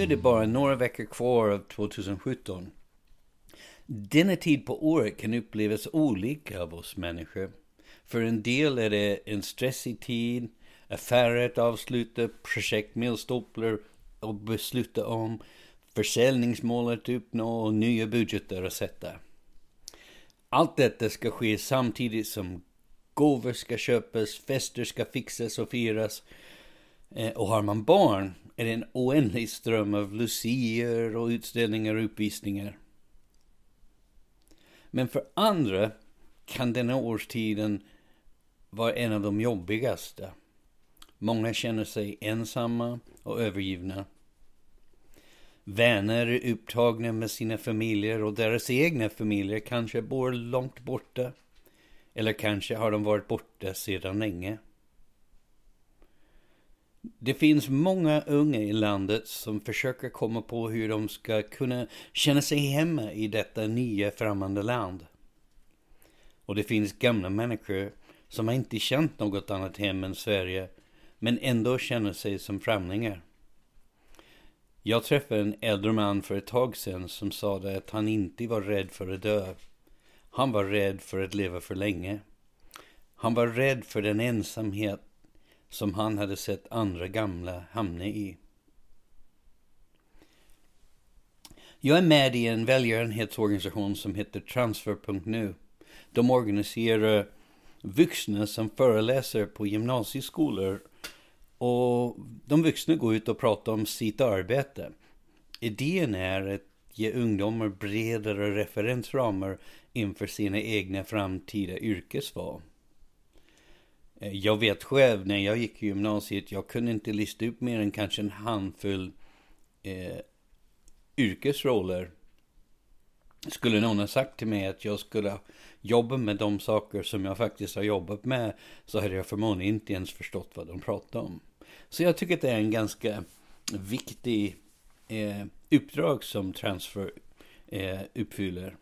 Nu är det bara några veckor kvar av 2017. Denna tid på året kan upplevas olika av oss människor. För en del är det en stressig tid, affärer att avsluta, projekt milstolpar att besluta om, försäljningsmål att uppnå och nya budgetar att sätta. Allt detta ska ske samtidigt som gåvor ska köpas, fester ska fixas och firas. Eh, och har man barn är det en oändlig ström av lucier och utställningar och uppvisningar. Men för andra kan denna årstiden vara en av de jobbigaste. Många känner sig ensamma och övergivna. Vänner är upptagna med sina familjer och deras egna familjer kanske bor långt borta. Eller kanske har de varit borta sedan länge. Det finns många unga i landet som försöker komma på hur de ska kunna känna sig hemma i detta nya främmande land. Och det finns gamla människor som har inte känt något annat hem än Sverige men ändå känner sig som främlingar. Jag träffade en äldre man för ett tag sedan som sa att han inte var rädd för att dö. Han var rädd för att leva för länge. Han var rädd för den ensamhet som han hade sett andra gamla hamna i. Jag är med i en välgörenhetsorganisation som heter Transfer.nu. De organiserar vuxna som föreläser på gymnasieskolor och de vuxna går ut och pratar om sitt arbete. Idén är att ge ungdomar bredare referensramar inför sina egna framtida yrkesval. Eh, jag vet själv när jag gick i gymnasiet, jag kunde inte lista upp mer än kanske en handfull eh, yrkesroller. Skulle någon ha sagt till mig att jag skulle jobba med de saker som jag faktiskt har jobbat med så hade jag förmodligen inte ens förstått vad de pratade om. Så jag tycker att det är en ganska viktig eh, uppdrag som Transfer eh, uppfyller.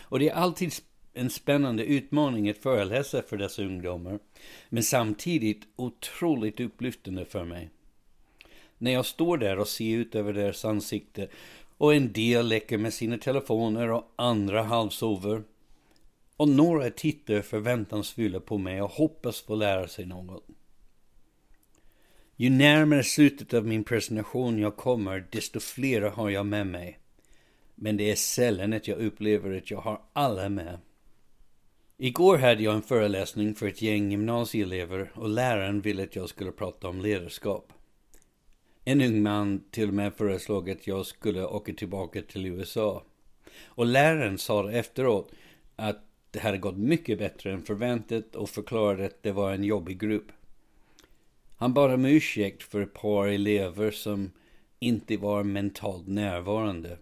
Och det är alltid en spännande utmaning att föreläsa för dessa ungdomar. Men samtidigt otroligt upplyftande för mig. När jag står där och ser ut över deras ansikte och en del leker med sina telefoner och andra halvsover. Och några tittar förväntansfulla på mig och hoppas få lära sig något. Ju närmare slutet av min presentation jag kommer, desto flera har jag med mig. Men det är sällan att jag upplever att jag har alla med. Igår hade jag en föreläsning för ett gäng gymnasieelever och läraren ville att jag skulle prata om ledarskap. En ung man till och med föreslog att jag skulle åka tillbaka till USA. Och läraren sa efteråt att det hade gått mycket bättre än förväntat och förklarade att det var en jobbig grupp. Han bad om ursäkt för ett par elever som inte var mentalt närvarande.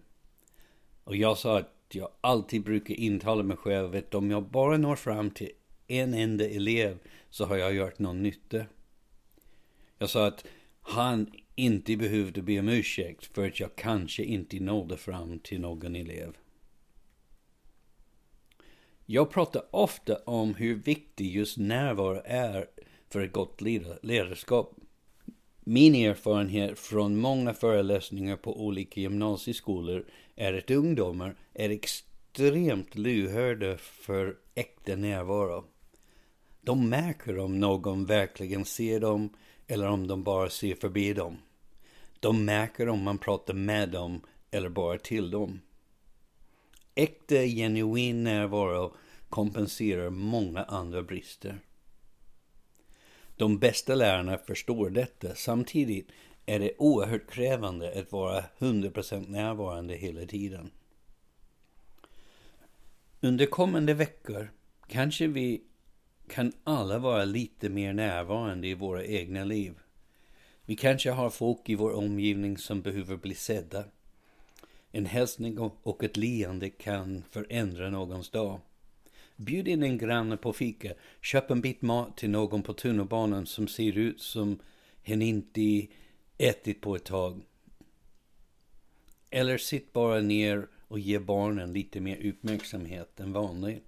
Och jag sa att jag alltid brukar intala mig själv att om jag bara når fram till en enda elev så har jag gjort någon nytta. Jag sa att han inte behövde be om ursäkt för att jag kanske inte nådde fram till någon elev. Jag pratar ofta om hur viktig just närvaro är för ett gott ledarskap. Min erfarenhet från många föreläsningar på olika gymnasieskolor är att ungdomar är extremt lyhörda för äkta närvaro. De märker om någon verkligen ser dem eller om de bara ser förbi dem. De märker om man pratar med dem eller bara till dem. Äkta, genuin närvaro kompenserar många andra brister. De bästa lärarna förstår detta. Samtidigt är det oerhört krävande att vara 100% närvarande hela tiden. Under kommande veckor kanske vi kan alla vara lite mer närvarande i våra egna liv. Vi kanske har folk i vår omgivning som behöver bli sedda. En hälsning och ett leende kan förändra någons dag. Bjud in en granne på fika. Köp en bit mat till någon på tunnelbanan som ser ut som hen inte ätit på ett tag. Eller sitt bara ner och ge barnen lite mer uppmärksamhet än vanligt.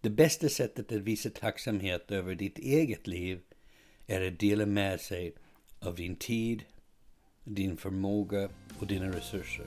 Det bästa sättet att visa tacksamhet över ditt eget liv är att dela med sig av din tid, din förmåga och dina resurser.